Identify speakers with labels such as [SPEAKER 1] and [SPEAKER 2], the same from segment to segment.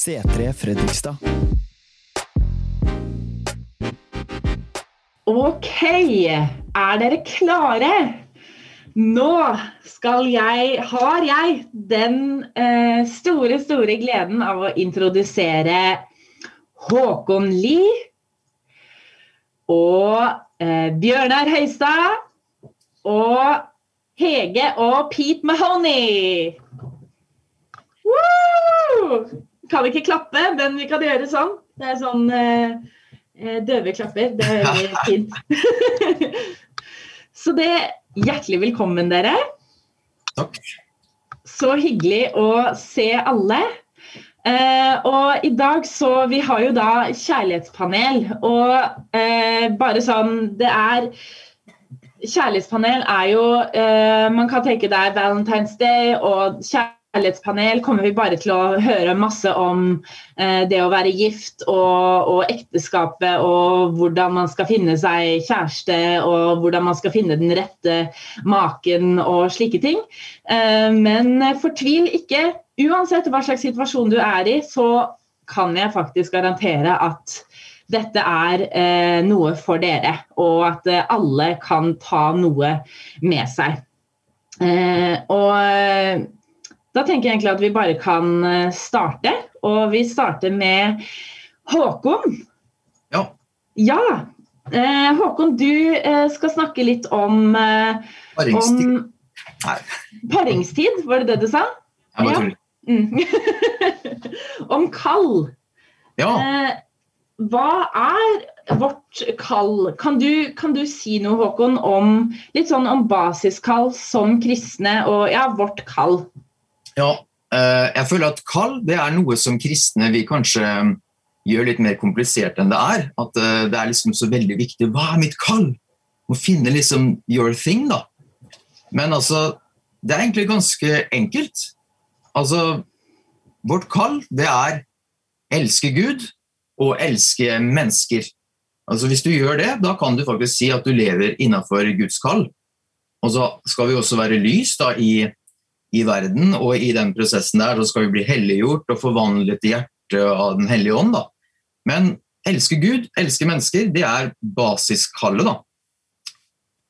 [SPEAKER 1] C3 Fredrikstad.
[SPEAKER 2] Ok, er dere klare? Nå skal jeg, har jeg den eh, store, store gleden av å introdusere Håkon Lie og eh, Bjørnar Høistad og Hege og Pete Mahoney. Woo! Kan ikke klappe, men vi kan gjøre sånn. Det er sånn eh, eh døve klapper. Det er veldig fint. Så det Hjertelig velkommen, dere.
[SPEAKER 3] Takk.
[SPEAKER 2] Så hyggelig å se alle. Eh, og i dag så Vi har jo da kjærlighetspanel, og eh, bare sånn Det er Kjærlighetspanel er jo eh, Man kan tenke det er Valentine's Day og kjærlighetspanel kjærlighetspanel kommer vi bare til å høre masse om eh, det å være gift og, og, ekteskapet og hvordan man skal finne seg kjæreste og hvordan man skal finne den rette maken og slike ting. Eh, men fortvil ikke. Uansett hva slags situasjon du er i, så kan jeg faktisk garantere at dette er eh, noe for dere, og at eh, alle kan ta noe med seg. Eh, og da tenker jeg egentlig at vi bare kan eh, starte. Og vi starter med Håkon.
[SPEAKER 3] Ja.
[SPEAKER 2] Ja. Eh, Håkon, du eh, skal snakke litt om
[SPEAKER 3] Paringstid.
[SPEAKER 2] Om. Paringstid, var det det du sa?
[SPEAKER 3] Jeg bare tuller.
[SPEAKER 2] Mm. om kall.
[SPEAKER 3] Ja.
[SPEAKER 2] Hva er vårt kall? Kan du, kan du, si noe, Håkon, om litt sånn om basiskall som kristne og ja, vårt kall?
[SPEAKER 3] Ja, eh, jeg føler at kall det er noe som kristne vi kanskje um, gjør litt mer komplisert enn det er. At eh, det er liksom så veldig viktig. Hva er mitt kall? Må finne liksom your thing, da. Men altså, det er egentlig ganske enkelt. Altså, vårt kall, det er elske Gud og elske mennesker. Altså, Hvis du gjør det, da kan du faktisk si at du lever innafor Guds kall. Og så skal vi også være lys da, i i verden, og i den prosessen der så skal vi bli helliggjort og forvandlet i hjertet av Den hellige ånd. Da. Men elske Gud, elske mennesker, det er basiskallet, da.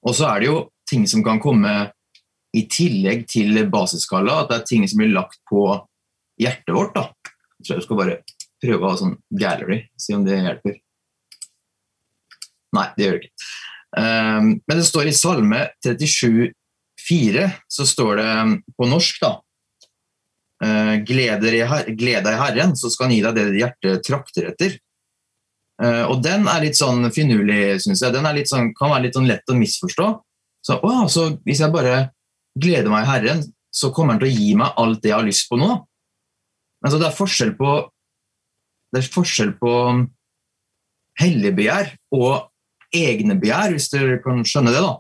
[SPEAKER 3] Og så er det jo ting som kan komme i tillegg til basiskallet, at det er ting som blir lagt på hjertet vårt. da. tror jeg skal bare prøve å ha sånn gallery, se om det hjelper. Nei, det gjør det ikke. Um, men det står i Salme 37, 4 så står det på norsk, da Glede deg Herren, så skal han gi deg det ditt hjerte trakter etter. Eh, og den er litt sånn finurlig, syns jeg. Den sånn, kan være litt sånn lett å misforstå. Så, å, så hvis jeg bare gleder meg i Herren, så kommer han til å gi meg alt det jeg har lyst på nå. Men så det er forskjell på det er forskjell på helligbegjær og egne begjær, hvis dere kan skjønne det. da.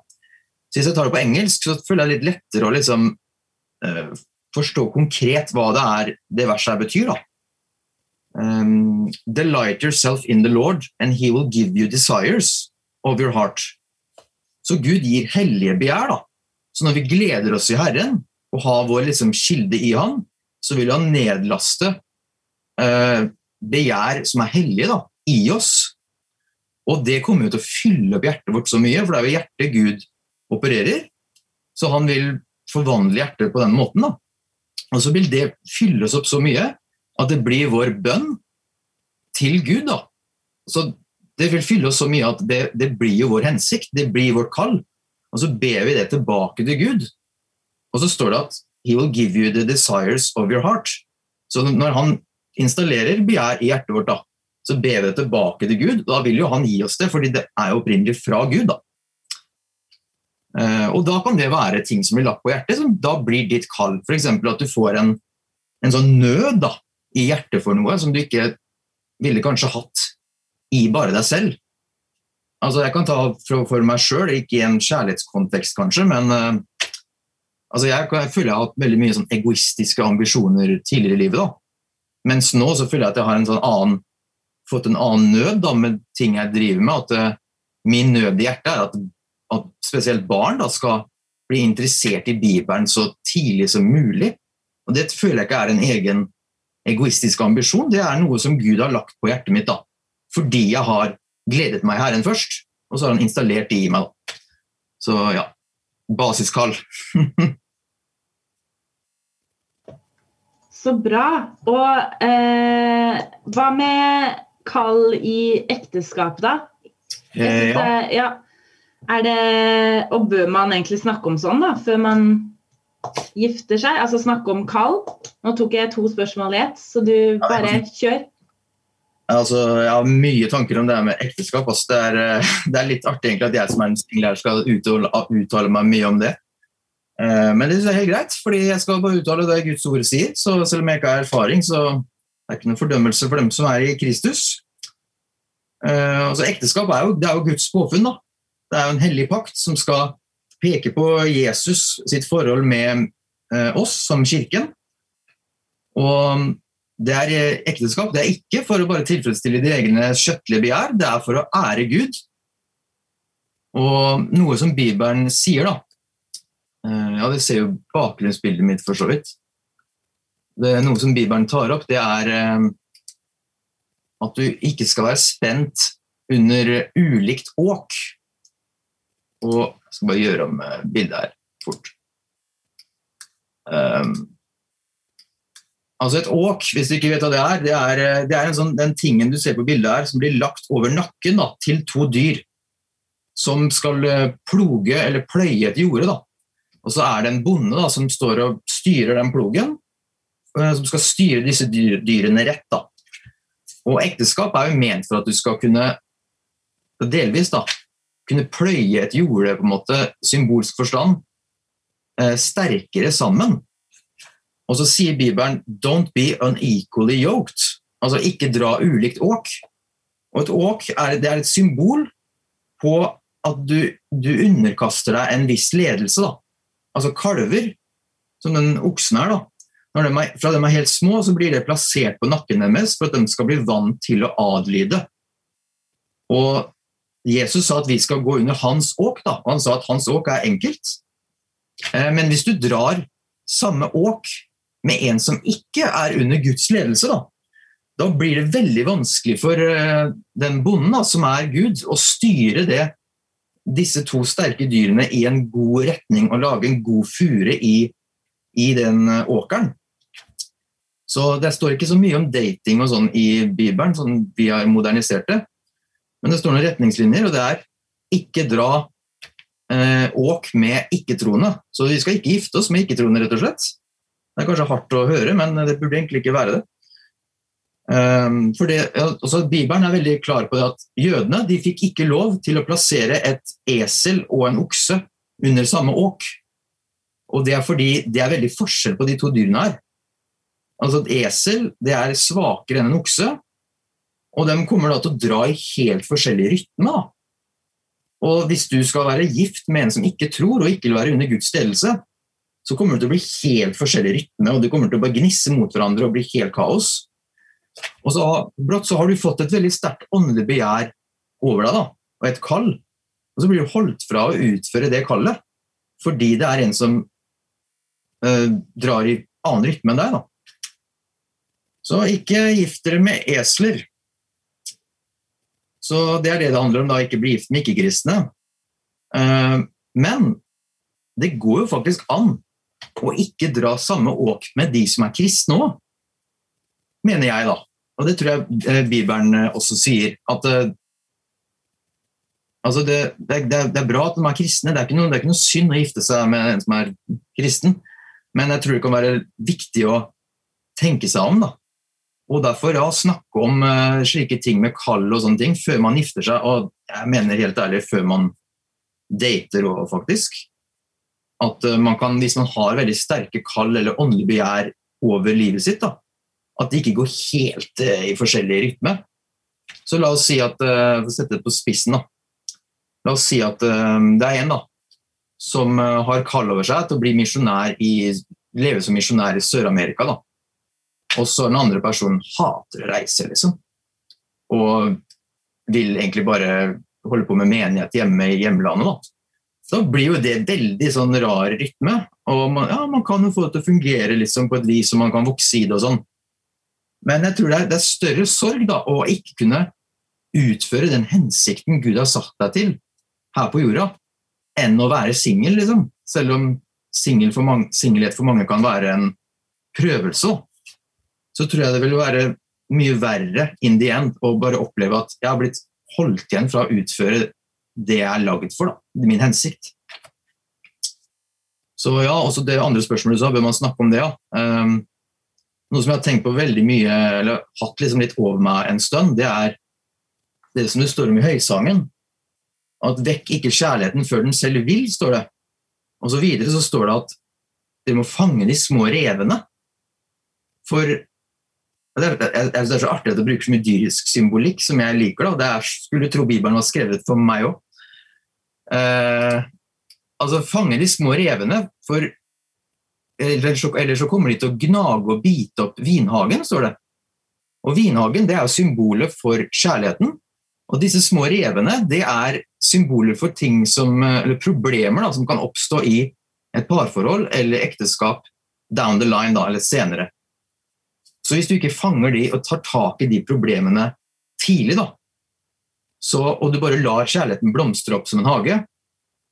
[SPEAKER 3] Så hvis jeg tar det på engelsk, så føler jeg det litt lettere å liksom, uh, forstå konkret hva det er det verset her betyr. da. Um, Delight yourself in the Lord, and he will give you desires of your heart. Så Gud gir hellige begjær. da. Så når vi gleder oss i Herren og har vår liksom, kilde i Han, så vil Han nedlaste uh, begjær som er hellige, da, i oss. Og det kommer jo til å fylle opp hjertet vårt så mye, for det er jo hjertet Gud opererer. Så han vil forvandle hjertet på den måten. Da. Og så vil det fylles opp så mye at det blir vår bønn til Gud. Da. Så det vil fylle oss så mye at det, det blir jo vår hensikt, det blir vårt kall. Og så ber vi det tilbake til Gud. Og så står det at He will give you the desires of your heart. Så når han installerer begjær i hjertet vårt, da, så ber vi det tilbake til Gud. Da vil jo han gi oss det, fordi det er opprinnelig fra Gud. da. Eh, og da kan det være ting som blir lagt på hjertet, som da blir ditt kall. F.eks. at du får en, en sånn nød da, i hjertet for noe som du ikke ville kanskje hatt i bare deg selv. Altså Jeg kan ta for, for meg sjøl, ikke i en kjærlighetskontekst kanskje, men uh, altså jeg, jeg, føler jeg har hatt veldig mye sånn egoistiske ambisjoner tidligere i livet. da. Mens nå så føler jeg at jeg har en sånn annen, fått en annen nød da, med ting jeg driver med. At uh, min nød i hjertet er at at spesielt barn da, skal bli interessert i Bibelen så tidlig som mulig. Og Det føler jeg ikke er en egen egoistisk ambisjon. Det er noe som Gud har lagt på hjertet mitt. da. Fordi jeg har gledet meg Herren først, og så har han installert det i meg. da. Så ja, basiskall.
[SPEAKER 2] Så bra. Og eh, hva med kall i ekteskap, da?
[SPEAKER 3] Eh, ja.
[SPEAKER 2] Ja. Er det Og bør man egentlig snakke om sånn, da, før man gifter seg? Altså snakke om kall? Nå tok jeg to spørsmål i ett, så du bare kjør.
[SPEAKER 3] Altså, jeg har mye tanker om det her med ekteskap. Altså, det, er, det, er, litt artig egentlig at jeg som er en singel skal uttale, uttale meg mye om det. Eh, men det synes jeg er helt greit, fordi jeg skal bare uttale det Guds ord sier. Så selv om jeg ikke har erfaring, så er det ikke noen fordømmelse for dem som er i Kristus. Eh, altså Ekteskap er jo, det er jo Guds påfunn. da. Det er jo en hellig pakt som skal peke på Jesus sitt forhold med eh, oss som kirken. Og det er ekteskap det er ikke for å bare tilfredsstille de egne kjøttelige begjær, det er for å ære Gud. Og noe som Bibelen sier, da, Eh, ja, det ser jo bakgrunnsbildet mitt, for så vidt. Det er noe som Bibelen tar opp, det er eh, at du ikke skal være spent under ulikt åk. Og jeg skal bare gjøre om eh, bildet her fort. Um, altså Et åk, hvis du ikke vet hva det er, det er, det er sånn, den tingen du ser på bildet her, som blir lagt over nakken da, til to dyr. Som skal ploge eller pløye et jorde. da. Og så er det en bonde da, som står og styrer den plogen, eh, som skal styre disse dyrene rett. da. Og ekteskap er jo ment for at du skal kunne delvis da, kunne pløye et jorde på en måte, symbolsk forstand eh, sterkere sammen. Og så sier Bibelen 'don't be unequally yoked', altså ikke dra ulikt åk. Og et åk er, det er et symbol på at du, du underkaster deg en viss ledelse. da altså kalver, som den oksen er, de er, fra de er helt små, så blir det plassert på nakken deres for at de skal bli vant til å adlyde. Og Jesus sa at vi skal gå under hans åk, da. han sa at hans åk er enkelt. Eh, men hvis du drar samme åk med en som ikke er under Guds ledelse, da, da blir det veldig vanskelig for eh, den bonden da, som er Gud, å styre det disse to sterke dyrene i en god retning og lage en god fure i, i den eh, åkeren. Så Det står ikke så mye om dating og sånn i Bibelen, sånn vi har modernisert det. Men det står noen retningslinjer, og det er ikke dra eh, åk med ikke-troende. Så vi skal ikke gifte oss med ikke-troende, rett og slett. Det er kanskje hardt å høre, men det burde egentlig ikke være det. Um, for det, altså, Bibelen er veldig klar på det at jødene de fikk ikke lov til å plassere et esel og en okse under samme åk. Og Det er fordi det er veldig forskjell på de to dyrene her. Altså Et esel det er svakere enn en okse, og de kommer da til å dra i helt forskjellig rytme. Og Hvis du skal være gift med en som ikke tror, og ikke vil være under Guds ledelse, så kommer det til å bli helt forskjellig rytme, og det kommer til å bare gnisse mot hverandre og bli helt kaos. Og så brått så har du fått et veldig sterkt åndelig begjær over deg, da, og et kall. Og så blir du holdt fra å utføre det kallet fordi det er en som øh, drar i annen rytme enn deg. da. Så ikke gift dere med esler. Så det er det det handler om, da, ikke bli gift med ikke-kristne. Uh, men det går jo faktisk an å ikke dra samme åk med de som er kristne òg mener jeg, da. Og det tror jeg eh, Bibelen eh, også sier. At altså det, det, det, er bra at de er kristne, det er, noe, det er, ikke noe, synd å gifte seg med en som er kristen. Men jeg tror det kan være viktig å tenke seg om. da. Og derfor ja, snakke om uh, slike ting med kall og sånne ting før man gifter seg. Og jeg mener helt ærlig før man dater òg, faktisk. At uh, man kan, hvis man har veldig sterke kall eller åndelig begjær over livet sitt, da, at det ikke går helt uh, i forskjellig rytme. Så la oss si at for å sette det på spissen da. La oss si at det er en da, som har kall over seg til å bli misjonær i, leve som misjonær i Sør-Amerika. da. Og så den andre personen hater å reise, liksom. Og vil egentlig bare holde på med menighet hjemme i hjemlandet. da. Så blir jo det veldig sånn rar rytme. Og man, ja, man kan jo få det til å fungere liksom på et vis som man kan vokse i det og sånn. Men jeg tror det er, det er større sorg da, å ikke kunne utføre den hensikten Gud har satt deg til her på jorda, enn å være singel, liksom. Selv om singelhet for, for mange kan være en prøvelse, så tror jeg det vil være mye verre in the end å bare oppleve at jeg har blitt holdt igjen fra å utføre det jeg er laget for, da, min hensikt. Så ja, også det andre spørsmålet du sa, bør man snakke om det, ja. Um, noe som jeg har tenkt på veldig mye, eller hatt liksom litt over meg en stund, det er det som det står om i Høysangen. At 'vekk ikke kjærligheten før den selv vil', står det. Og så videre så står det at dere må fange de små revene. For det er, det er, så artig at du bruker så mye dyrisk symbolikk som jeg liker. Da. Det er, skulle tro Bibelen var skrevet for meg òg. Eh, altså fange de små revene, for ellers så, eller så, kommer de til å gnage og bite opp vinhagen, står det. Og vinhagen det er symbolet for kjærligheten. Og disse små revene det er symboler for ting som, eller problemer da, som kan oppstå i et parforhold eller ekteskap down the line da, eller senere. Så hvis du ikke fanger de og tar tak i de problemene tidlig, da, så, og du bare lar kjærligheten blomstre opp som en hage,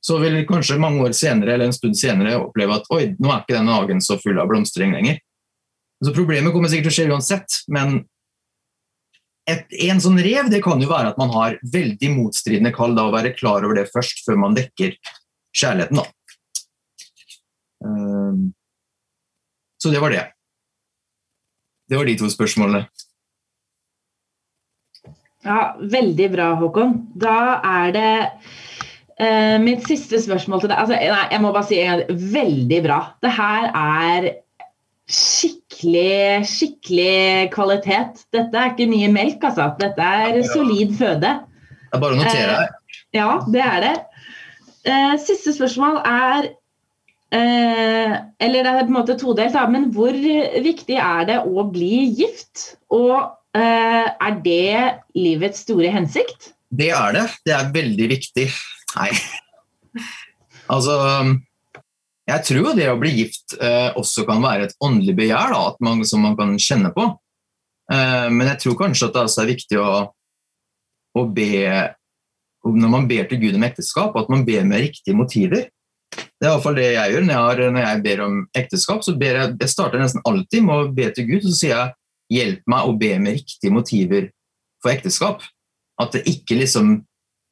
[SPEAKER 3] så vil du kanskje mange år senere eller en stund senere oppleve at oi, nå er ikke denne hagen så full av blomstring lenger. Så Problemet kommer sikkert til å skje uansett, men et, en sånn rev det kan jo være at man har veldig motstridende kall, da, å være klar over det først, før man dekker kjærligheten. da. Um, så det var det. Det var de to spørsmålene.
[SPEAKER 2] Ja, veldig bra, Håkon. Da er det uh, mitt siste spørsmål til deg. Altså, nei, jeg må bare si en gang veldig bra. Det her er skikkelig, skikkelig kvalitet. Dette er ikke mye melk, altså. Dette er solid føde.
[SPEAKER 3] Det er bare å notere.
[SPEAKER 2] Uh, ja, det er det. Uh, siste spørsmål er Eh, eller det er på en måte todelt, da, men hvor viktig er det å bli gift? Og eh, er det livets store hensikt?
[SPEAKER 3] Det er det. Det er veldig viktig. Nei. Altså Jeg tror det å bli gift eh, også kan være et åndelig begjær da, man, som man kan kjenne på. Eh, men jeg tror kanskje at det også er viktig å, å be Når man ber til Gud om ekteskap, at man ber med riktige motiver. Det er iallfall det jeg gjør når jeg, har, når jeg, ber om ekteskap. så ber jeg, jeg starter nesten alltid med å be til Gud, så sier jeg 'hjelp meg å be med riktige motiver for ekteskap'. At det ikke liksom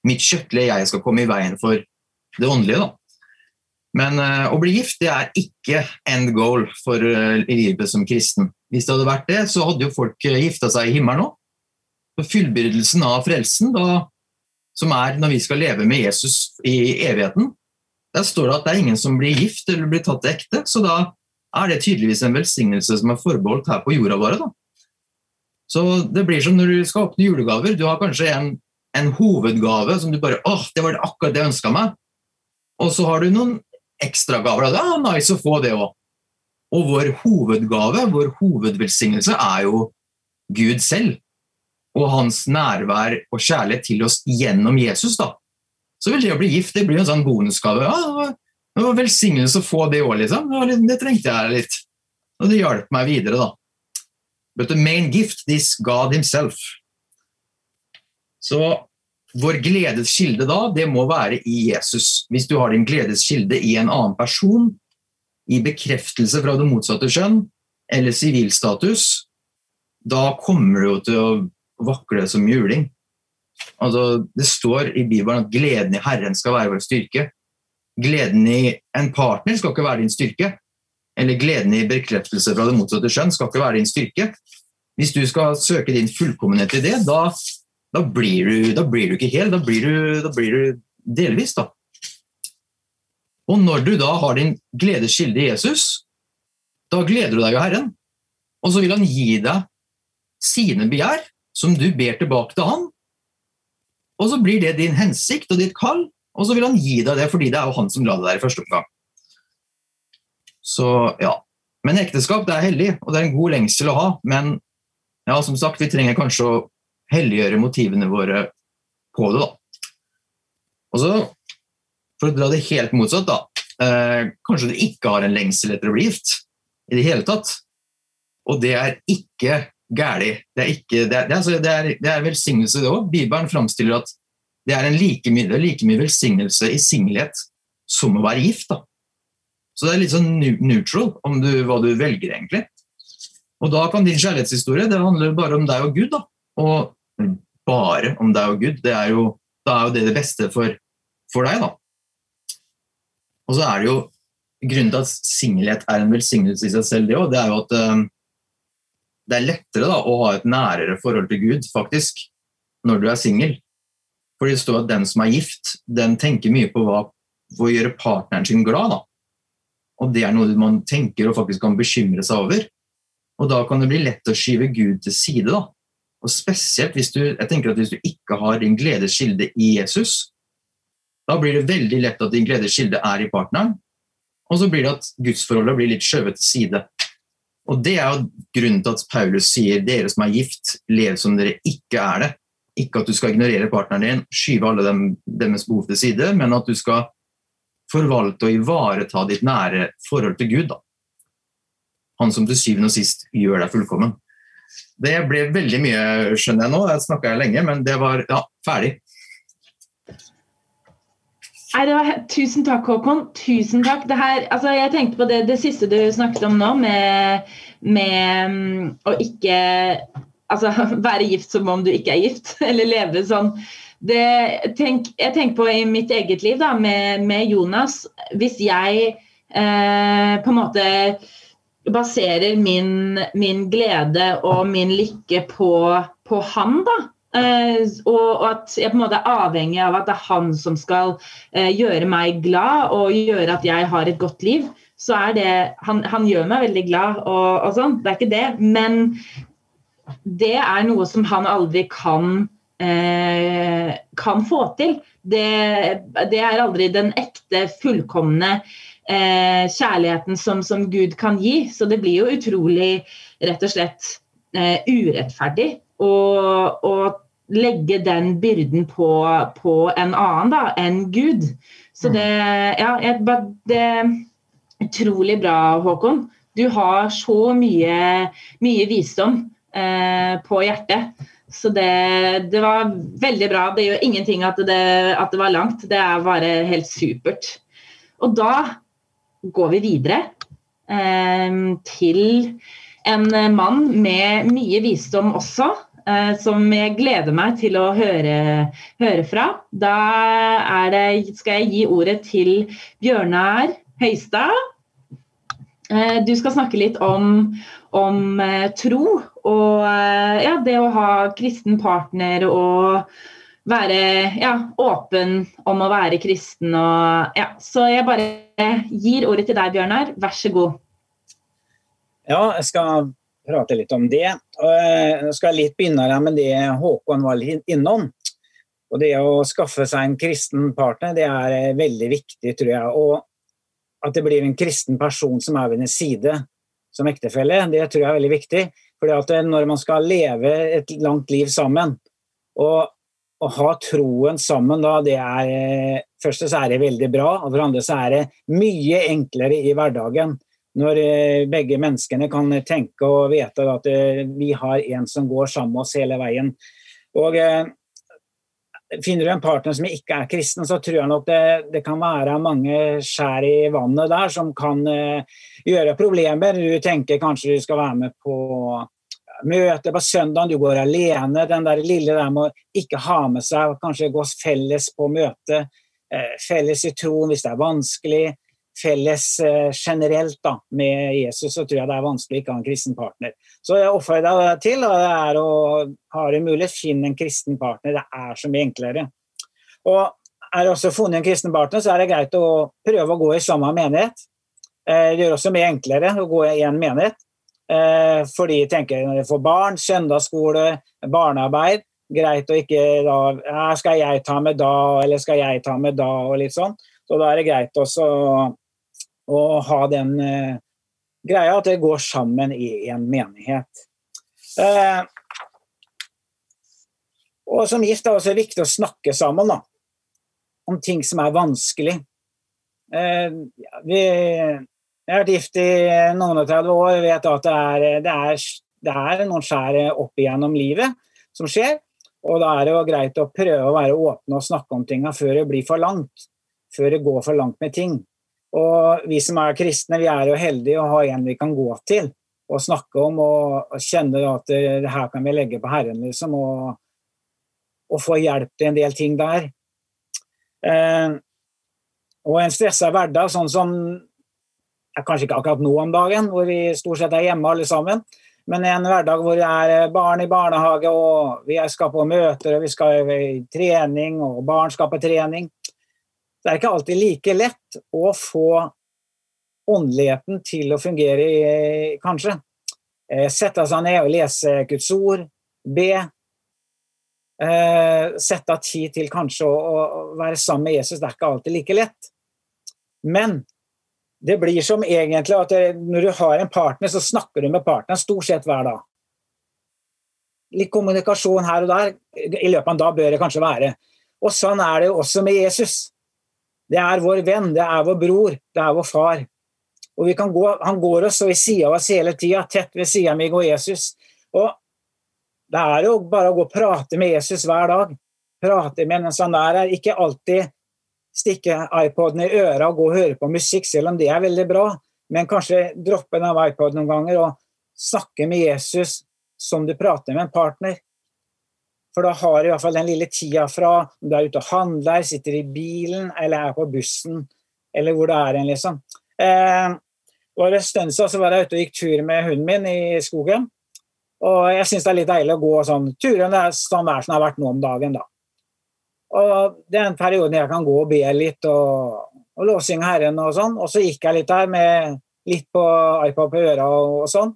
[SPEAKER 3] mitt kjøttlige jeg skal komme i veien for det åndelige. da. Men uh, å bli gift det er ikke end goal for uh, livet som kristen. Hvis det hadde vært det, så hadde jo folk uh, gifta seg i himmelen òg. Fullbyrdelsen av frelsen, da, som er når vi skal leve med Jesus i evigheten, der står det at det er ingen som blir gift eller blir tatt ekte. Så da er det tydeligvis en velsignelse som er forbeholdt her på jorda våre. Så det blir som når du skal åpne julegaver. Du har kanskje en, en hovedgave som du bare åh, det var det akkurat det jeg ønska meg. Og så har du noen ekstragaver. Ja, er nice å få det òg. Og vår hovedgave, vår hovedvelsignelse, er jo Gud selv. Og hans nærvær og kjærlighet til oss gjennom Jesus. da. Så vil det å bli gift det blir en sånn bonusgave. Ja, det var velsignelse å få det òg, liksom. Det trengte jeg litt. Og det hjalp meg videre, da. But the main gift is God himself. Så vår gledes kilde da, det må være i Jesus. Hvis du har din gledes kilde i en annen person, i bekreftelse fra det motsatte kjønn eller sivilstatus, da kommer du jo til å vakle som juling. Altså, det står i Bibelen at gleden i Herren skal være vår styrke. Gleden i en partner skal ikke være din styrke. Eller gleden i bekreftelse fra det motsatte skjønn skal ikke være din styrke. Hvis du skal søke din fullkommenhet i det, da, da, blir, du, da blir, du, ikke hel. Da blir du, da blir du delvis, da. Og når du da har din gledeskilde i Jesus, da gleder du deg jo Herren. Og så vil han gi deg sine begjær, som du ber tilbake til han, og så blir det din hensikt og ditt kall, og så vil han gi deg det fordi det er jo han som la deg der i første omgang. Så ja. Men ekteskap det er hellig, og det er en god lengsel å ha. Men ja, som sagt, vi trenger kanskje å helliggjøre motivene våre på det, da. Og så, for å dra det helt motsatt, da. Eh, kanskje du ikke har en lengsel etter å bli gift i det hele tatt. Og det er ikke gæli. Det er, ikke, det er, det er, altså, det er, det er velsignelse, det òg. Bibelen framstiller at det er en like mye, like mye velsignelse i singelhet som å være gift. da. Så det er litt sånn neutral om du, hva du velger, egentlig. Og da kan din kjærlighetshistorie det handler bare om deg og Gud. da. Og bare om deg og Gud. Det er jo, da er jo det det beste for, for deg, da. Og så er det jo Grunnen til at singelhet er en velsignelse i seg selv, det, også, det er jo at um, det er lettere da, å ha et nærere forhold til Gud, faktisk, når du er singel. For det står at den som er gift, den tenker mye på hva, å gjøre partneren sin glad. Da. Og det er noe man tenker og faktisk kan bekymre seg over. Og da kan det bli lett å skyve Gud til side. da. Og spesielt hvis du, jeg tenker at hvis du ikke har din gledes kilde i Jesus, da blir det veldig lett at din gledes kilde er i partneren, og så blir det at gudsforholdet blir litt skjøvet til side. Og Det er jo grunnen til at Paulus sier dere som er gift, lev som dere ikke er det. Ikke at du skal ignorere partneren din, skyve alle dem, deres behov til side, men at du skal forvalte og ivareta ditt nære forhold til Gud. Da. Han som til syvende og sist gjør deg fullkommen. Det ble veldig mye, skjønner jeg nå. Jeg snakka lenge, men det var ja, ferdig.
[SPEAKER 2] Nei, det var, tusen takk, Håkon. Tusen takk. Her, altså, jeg tenkte på det, det, siste du snakket om nå, med, med um, å ikke altså, være gift som om du ikke er gift, eller leve sånn. Det, tenk, jeg tenker på i mitt eget liv da, med, med Jonas. Hvis jeg eh, på en måte baserer min, min, glede og min lykke på, på han, da, og, at jeg på en måte er avhengig av at det er han som skal uh, gjøre meg glad og gjøre at jeg har et godt liv. Så er det Han, han gjør meg veldig glad og, og, sånn, det er ikke det. Men det er noe som han aldri kan Eh, kan få til. Det, det, er aldri den ekte, fullkomne kjærligheten som, som, Gud kan gi. Så det blir jo utrolig, rett og slett, urettferdig å, legge den byrden på, på en annen da, enn Gud. Så det, ja, det er utrolig bra, Håkon. Du har så mye, mye visdom eh, på hjertet. Så det, det, var veldig bra. Det gjør ingenting at det, at det, var langt. Det er bare helt supert. Og da går vi videre eh, til en mann med mye visdom også. Eh, som jeg gleder meg til å høre, høre fra. Da det, skal jeg gi ordet til Bjørnar Høistad. Eh, du skal snakke litt om, om eh, tro og ja, det å ha kristen partner og være ja, åpen om å være kristen. Og, ja. Så jeg bare gir ordet til deg, Bjørnar. Vær så god.
[SPEAKER 1] Ja, jeg skal prate litt om det. Jeg eh, skal litt begynne med det Håkon var innom. Og Det å skaffe seg en kristen partner det er eh, veldig viktig, tror jeg. Og at det blir en kristen person som er ved din side som ektefelle, det tror jeg er veldig viktig. At eh, Når man skal leve et langt liv sammen, og å ha troen sammen da, det er Først så er det veldig bra, og for andre så er det mye enklere i hverdagen når eh, begge menneskene kan tenke og vite at eh, vi har en som går sammen med oss hele veien. Og eh, Finner du en partner som ikke er kristen, så tror jeg nok det, det kan være mange skjær i vannet der som kan gjøre problemer. Du tenker kanskje du skal være med på møte på søndag, du går alene. Den der lille der med å ikke ha med seg, kanskje gå felles på møte. Felles i troen hvis det er vanskelig felles eh, generelt da, med Jesus, så tror jeg det er vanskelig ikke å ha en kristen partner. Så jeg oppfordrer deg til og det er å ha det mulig, finne en kristen partner. Det er så mye enklere. Og er det også funnet en kristen partner, så er det greit å prøve å gå i samme menighet. Eh, det gjør også mye enklere å gå i en menighet. Eh, fordi jeg tenker når jeg får barn, søndagsskole, barnearbeid Greit å ikke da Skal jeg ta med da, eller skal jeg ta med da, og litt sånn. Så da er det greit også å ha den eh, greia at det går sammen i en menighet. Eh, og som gift er det også viktig å snakke sammen da, om ting som er vanskelig. Eh, vi, jeg har vært gift i noen og 30 år og vet at det er, det er det er noen skjær opp igjennom livet som skjer. Og da er det jo greit å prøve å være åpne og snakke om tinga før det blir for langt. Før det går for langt med ting. Og vi som er kristne, vi er jo heldige å ha en vi kan gå til og snakke om og, kjenne at det, her kan vi legge på Herren, liksom, og, og få hjelp til en del ting der. Eh, og en stressa hverdag, sånn som Kanskje ikke akkurat nå om dagen, hvor vi stort sett er hjemme alle sammen. Men en hverdag hvor det er barn i barnehage, og vi skal på møter og vi skal i trening, og barn skal på trening. Det er ikke alltid like lett å få åndeligheten til å fungere, kanskje. Eh, sette seg ned og lese Guds ord, be. Eh, sette av tid til kanskje å være sammen med Jesus. Det er ikke alltid like lett. Men det blir som egentlig at når du har en partner, så snakker du med partneren stort sett hver dag. Litt kommunikasjon her og der i løpet av en dag bør det kanskje være. Og sånn er det jo også med Jesus. Det er vår venn, det er vår bror, det er vår far. Og gå, Han går oss ved sida av oss hele tida, tett ved sida av meg og Jesus. Og Det er jo bare å gå og prate med Jesus hver dag. Prate med en sånn der er ikke alltid stikke iPoden i øra og gå og høre på musikk, selv om det er veldig bra. Men kanskje droppe den av iPod noen ganger og snakke med Jesus som du prater med en partner. For da har du iallfall den lille tida fra om du er ute og handler, sitter i bilen eller er på bussen, eller hvor det er en, liksom. Eh, og en stund så var jeg ute og gikk tur med hunden min i skogen. Og jeg syns det er litt deilig å gå sånn turen det er sånn vær som det har vært nå om dagen, da. Og det er en periode jeg kan gå og be litt og, og lovsynge Herren og sånn. Og så gikk jeg litt der med litt på iPad på øra og, og sånn.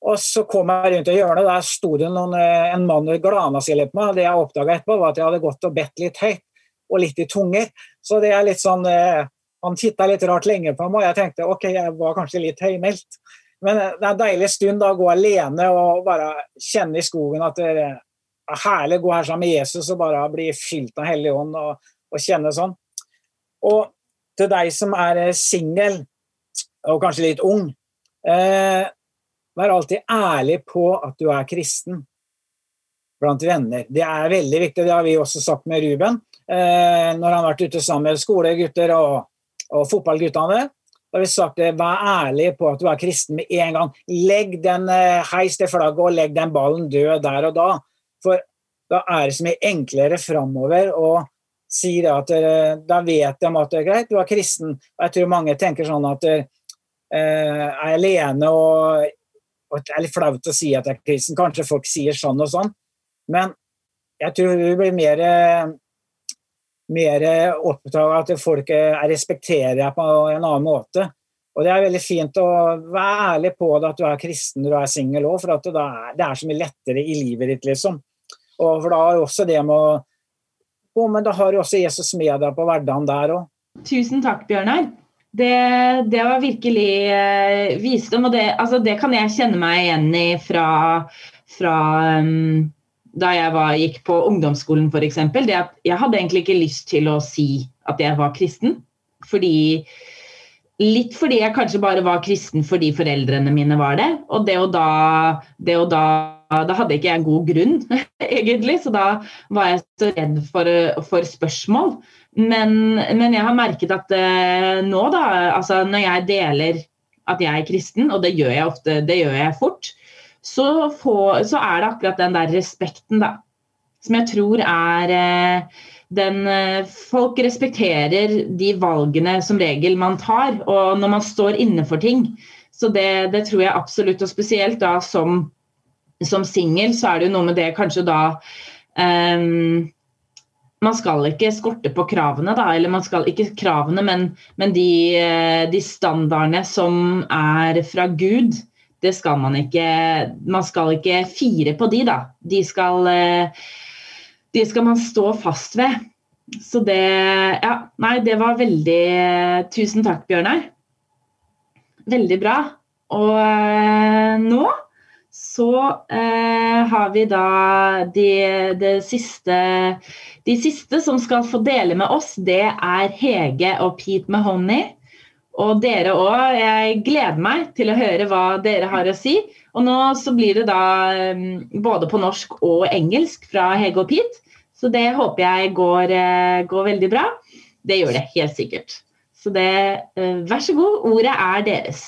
[SPEAKER 1] Og så kom jeg rundt i hjørnet, der sto det noen, eh, en mann og glana seg litt på meg. Det jeg oppdaga etterpå, var at jeg hadde gått og bedt litt høyt, og litt i tunger. Så det er litt sånn eh, Han titta litt rart lenge på meg, og jeg tenkte ok, jeg var kanskje litt høymeldt. Men det er en deilig stund da å gå alene og bare kjenne i skogen at det, er herlig å gå her sammen med Jesus og bare bli fylt av Hellig Ånd og, og, kjenne sånn. Og til deg som er eh, singel og kanskje litt ung, eh, vær alltid ærlig på at du er kristen blant venner. Det er veldig viktig, det har vi også sagt med Ruben eh, når han har vært ute sammen med skolegutter og, og fotballguttene. Da har vi sagt det, Vær ærlig på at du er kristen med en gang. Legg den, eh, Heis det flagget og legg den ballen død der og da. For da er det så mye enklere framover å si det at eh, da vet de at det er greit, du er kristen. Og jeg tror mange tenker sånn at eh, er alene og, og det er litt flaut å si at jeg er kristen. Kanskje folk sier sånn og sånn. Men jeg tror vi blir mer, mer opptatt av at folk respekterer deg på en annen måte. Og Det er veldig fint å være ærlig på det at du er kristen når du er singel òg, for det er, det er så mye lettere i livet ditt, liksom. Og for da har også det med å oh, Men da har jo også Jesus med deg på hverdagen der òg.
[SPEAKER 2] Tusen takk, Bjørnar. Det, det var virkelig eh, visdom, og det, altså, det, kan jeg kjenne meg igjen i fra, fra um, da jeg var, gikk på ungdomsskolen f.eks. Jeg hadde egentlig ikke lyst til å si at jeg var kristen. Fordi Litt fordi jeg kanskje bare var kristen fordi foreldrene mine var det. Og det og da, det og da da hadde ikke jeg en god grunn, egentlig, så da var jeg så redd for, for spørsmål. Men, men, jeg har merket at uh, nå, da, altså når jeg deler at jeg er kristen, og det gjør jeg ofte, det gjør jeg fort, så, få, så er det akkurat den der respekten, da. Som jeg tror er uh, den uh, Folk respekterer de valgene som regel man tar, og når man står inne for ting. Så det, det tror jeg absolutt, og spesielt da som som singel så er det jo noe med det kanskje da um, man skal ikke skorte på kravene, da. Eller man skal ikke kravene, men, men de, eh, de, standardene som er fra Gud, det skal man ikke Man skal ikke fire på de, da. De skal, eh, de skal man stå fast ved. Så det Ja, nei, det var veldig Tusen takk, Bjørnar. Veldig bra. Og eh, nå så eh, har vi da de, de, siste, de, siste, som skal få dele med oss, det er Hege og Pete Mahoney. Og dere òg. Jeg gleder meg til å høre hva dere har å si. Og nå så blir det da um, både på norsk og engelsk fra Hege og Pete. Så det håper jeg går, uh, går veldig bra. Det gjør det helt sikkert. Så det, uh, vær så god, ordet er deres.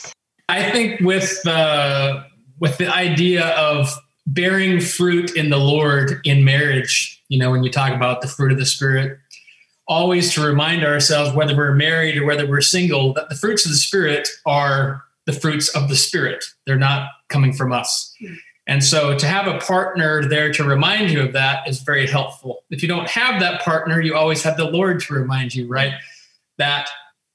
[SPEAKER 4] I think with the, with the idea of bearing fruit in the Lord in marriage, you know, when you talk about the fruit of the Spirit, always to remind ourselves, whether we're married or whether we're single, that the fruits of the Spirit are the fruits of the Spirit. They're not coming from us. And so to have a partner there to remind you of that is very helpful. If you don't have that partner, you always have the Lord to remind you, right? That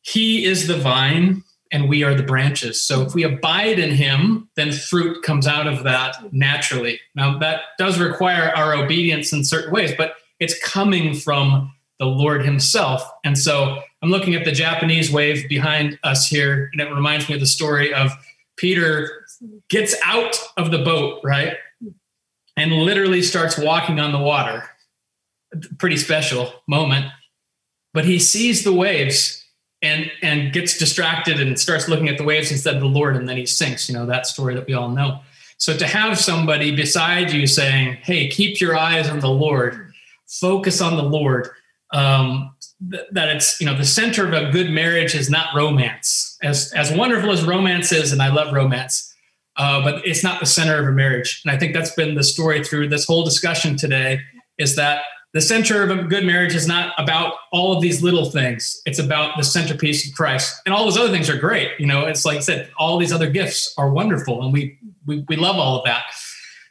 [SPEAKER 4] He is the vine and we are the branches. So if we abide in Him, then fruit comes out of that naturally. Now, that does require our obedience in certain ways, but it's coming from the Lord Himself. And so I'm looking at the Japanese wave behind us here, and it reminds me of the story of Peter gets out of the boat, right? And literally starts walking on the water. Pretty special moment. But he sees the waves and and gets distracted and starts looking at the waves instead of the Lord, and then he sinks. You know that story that we all know. So to have somebody beside you saying, "Hey, keep your eyes on the Lord, focus on the Lord," um, th- that it's you know the center of a good marriage is not romance. As as wonderful as romance is, and I love romance, uh, but it's not the center of a marriage. And I think that's been the story through this whole discussion today. Is that the center of a good marriage is not about all of these little things. It's about the centerpiece of Christ. And all those other things are great. You know, it's like I said, all these other gifts are wonderful and we we, we love all of that.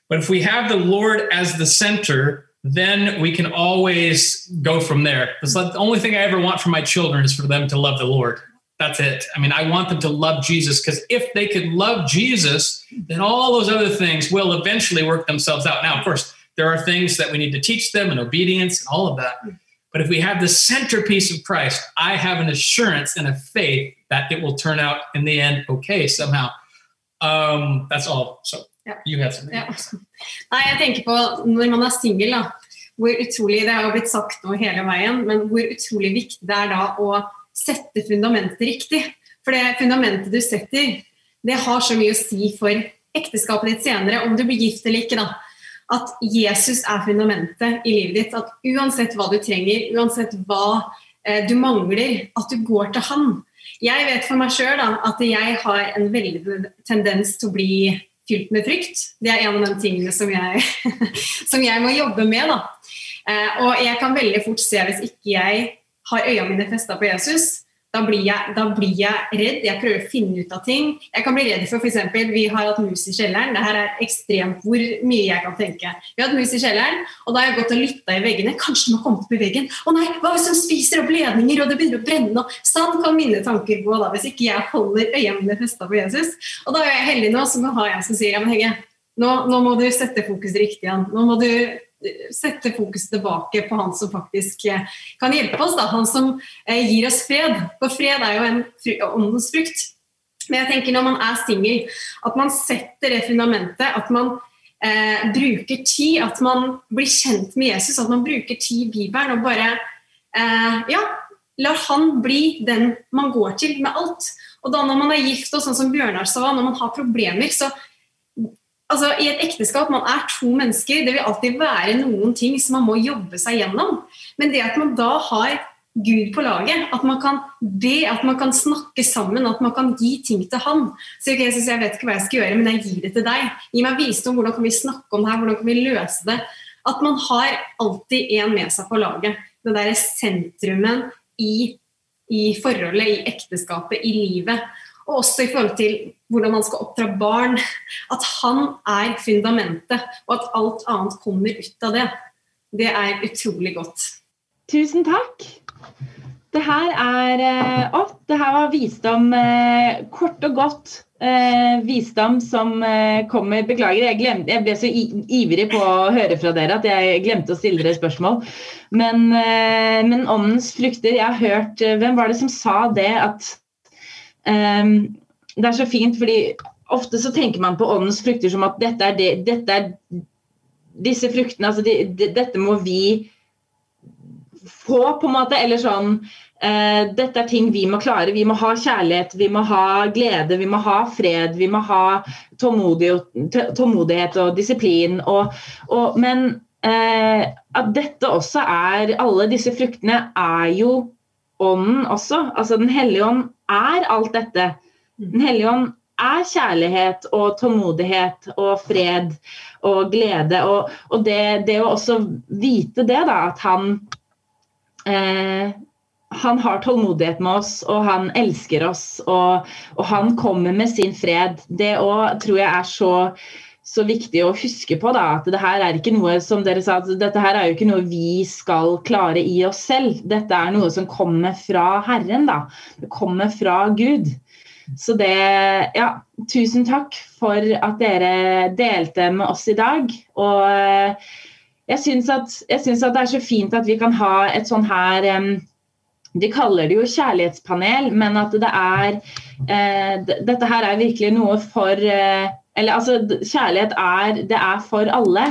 [SPEAKER 4] But if we have the Lord as the center, then we can always go from there. It's like the only thing I ever want for my children is for them to love the Lord. That's it. I mean, I want them to love Jesus because if they could love Jesus, then all those other things will eventually work themselves out. Now, of course, there are things that we need to teach them and obedience and all of that. But if we have the centerpiece of Christ, I have an assurance and a faith that it will turn out in the end okay somehow. Um, that's all. So
[SPEAKER 5] Yeah.
[SPEAKER 4] you have something.
[SPEAKER 5] Ja. Nei, jeg tenker på når man er singel, da. Hvor utrolig Det har blitt sagt nå hele veien, men hvor utrolig viktig det er da å sette fundamentet riktig. For det fundamentet du setter, det har så mye å si for ekteskapet ditt senere, om du blir gift eller ikke. da. At Jesus er fundamentet i livet ditt. At uansett hva du trenger, uansett hva eh, du mangler, at du går til han. Jeg vet for meg sjøl at jeg har en veldig tendens til å bli fylt med frykt. Det er en av de tingene som jeg, som jeg må jobbe med. Eh, og jeg kan veldig fort se hvis ikke jeg har øynene mine festa på Jesus, da blir, jeg, da blir jeg redd. Jeg prøver å finne ut av ting. Jeg kan bli redd for f.eks. Vi har hatt mus i kjelleren. Det her er ekstremt hvor mye jeg kan tenke. Vi har hatt mus i kjelleren, og da har jeg gått og lytta i veggene. Kanskje den har kommet opp i veggen. Å nei, hva hvis den spiser opp ledninger, og det begynner å brenne? Sånn kan mine tanker gå da, hvis ikke jeg holder øynene festa på Jesus. Og da er jeg heldig nå som har en som sier ja, men Hege, nå, nå må du sette fokuset riktig igjen. Nå må du sette fokuset tilbake på han som faktisk eh, kan hjelpe oss. Da. Han som eh, gir oss fred. For fred er jo en åndens frukt. Men jeg tenker når man er singel, at man setter det fundamentet. At man eh, bruker tid, at man blir kjent med Jesus, at man bruker tid i Bibelen og bare eh, ja, lar han bli den man går til med alt. Og da når man er gift, og sånn som Bjørnar sa, når man har problemer, så altså, I et ekteskap man er to mennesker, det vil alltid være noen ting som man må jobbe seg gjennom. Men det at man da har Gud på laget, at man kan be, at man kan snakke sammen, at man kan gi ting til Han. Så ikke Jesus, jeg vet ikke hva jeg skal gjøre, men jeg gir det til deg. Gi meg visdom, hvordan kan vi snakke om det her, hvordan kan vi løse det? At man har alltid en med seg på laget. Det derre sentrumen i, i forholdet, i ekteskapet, i livet. Og også i forhold til hvordan man skal oppdra barn. At han er fundamentet, og at alt annet kommer ut av det. Det er utrolig godt.
[SPEAKER 2] Tusen takk. Det her er eh, Å, det her var visdom. eh, Kort og godt. eh, visdom som kommer Beklager, jeg, glemte, jeg ble så ivrig på å høre fra dere at jeg glemte å stille dere spørsmål. Men, men åndens frukter Jeg har hørt Hvem var det som sa det at Det er så fint, fordi ofte så tenker man på åndens frukter som at dette er det Dette er disse fruktene, altså de, de, dette må vi få, på en måte. Eller sånn eh, dette er ting vi må klare. Vi må ha kjærlighet, vi må ha glede, vi må ha fred, vi må ha tålmodighet og disiplin. Og, og, men eh, at dette også er Alle disse fruktene er jo ånden også. Altså Den hellige ånd er alt dette. Den hellige ånd er kjærlighet og tålmodighet og fred og glede. Og, og det, det, å også vite det, da, at han eh, han har tålmodighet med oss, og han elsker oss, og, og han kommer med sin fred. Det òg tror jeg er så, så, viktig å huske på. Da, at det her er ikke noe som dere sa, dette her er jo ikke noe vi skal klare i oss selv. Dette er noe som kommer fra Herren. Da. Det kommer fra Gud. Så det Ja, tusen takk for at dere delte med oss i dag. Og eh, jeg syns at, at, det er så fint at vi kan ha et sånn her De kaller det jo kjærlighetspanel, men at det er eh, Dette her er virkelig noe for eh, Eller altså, kjærlighet er Det er for alle.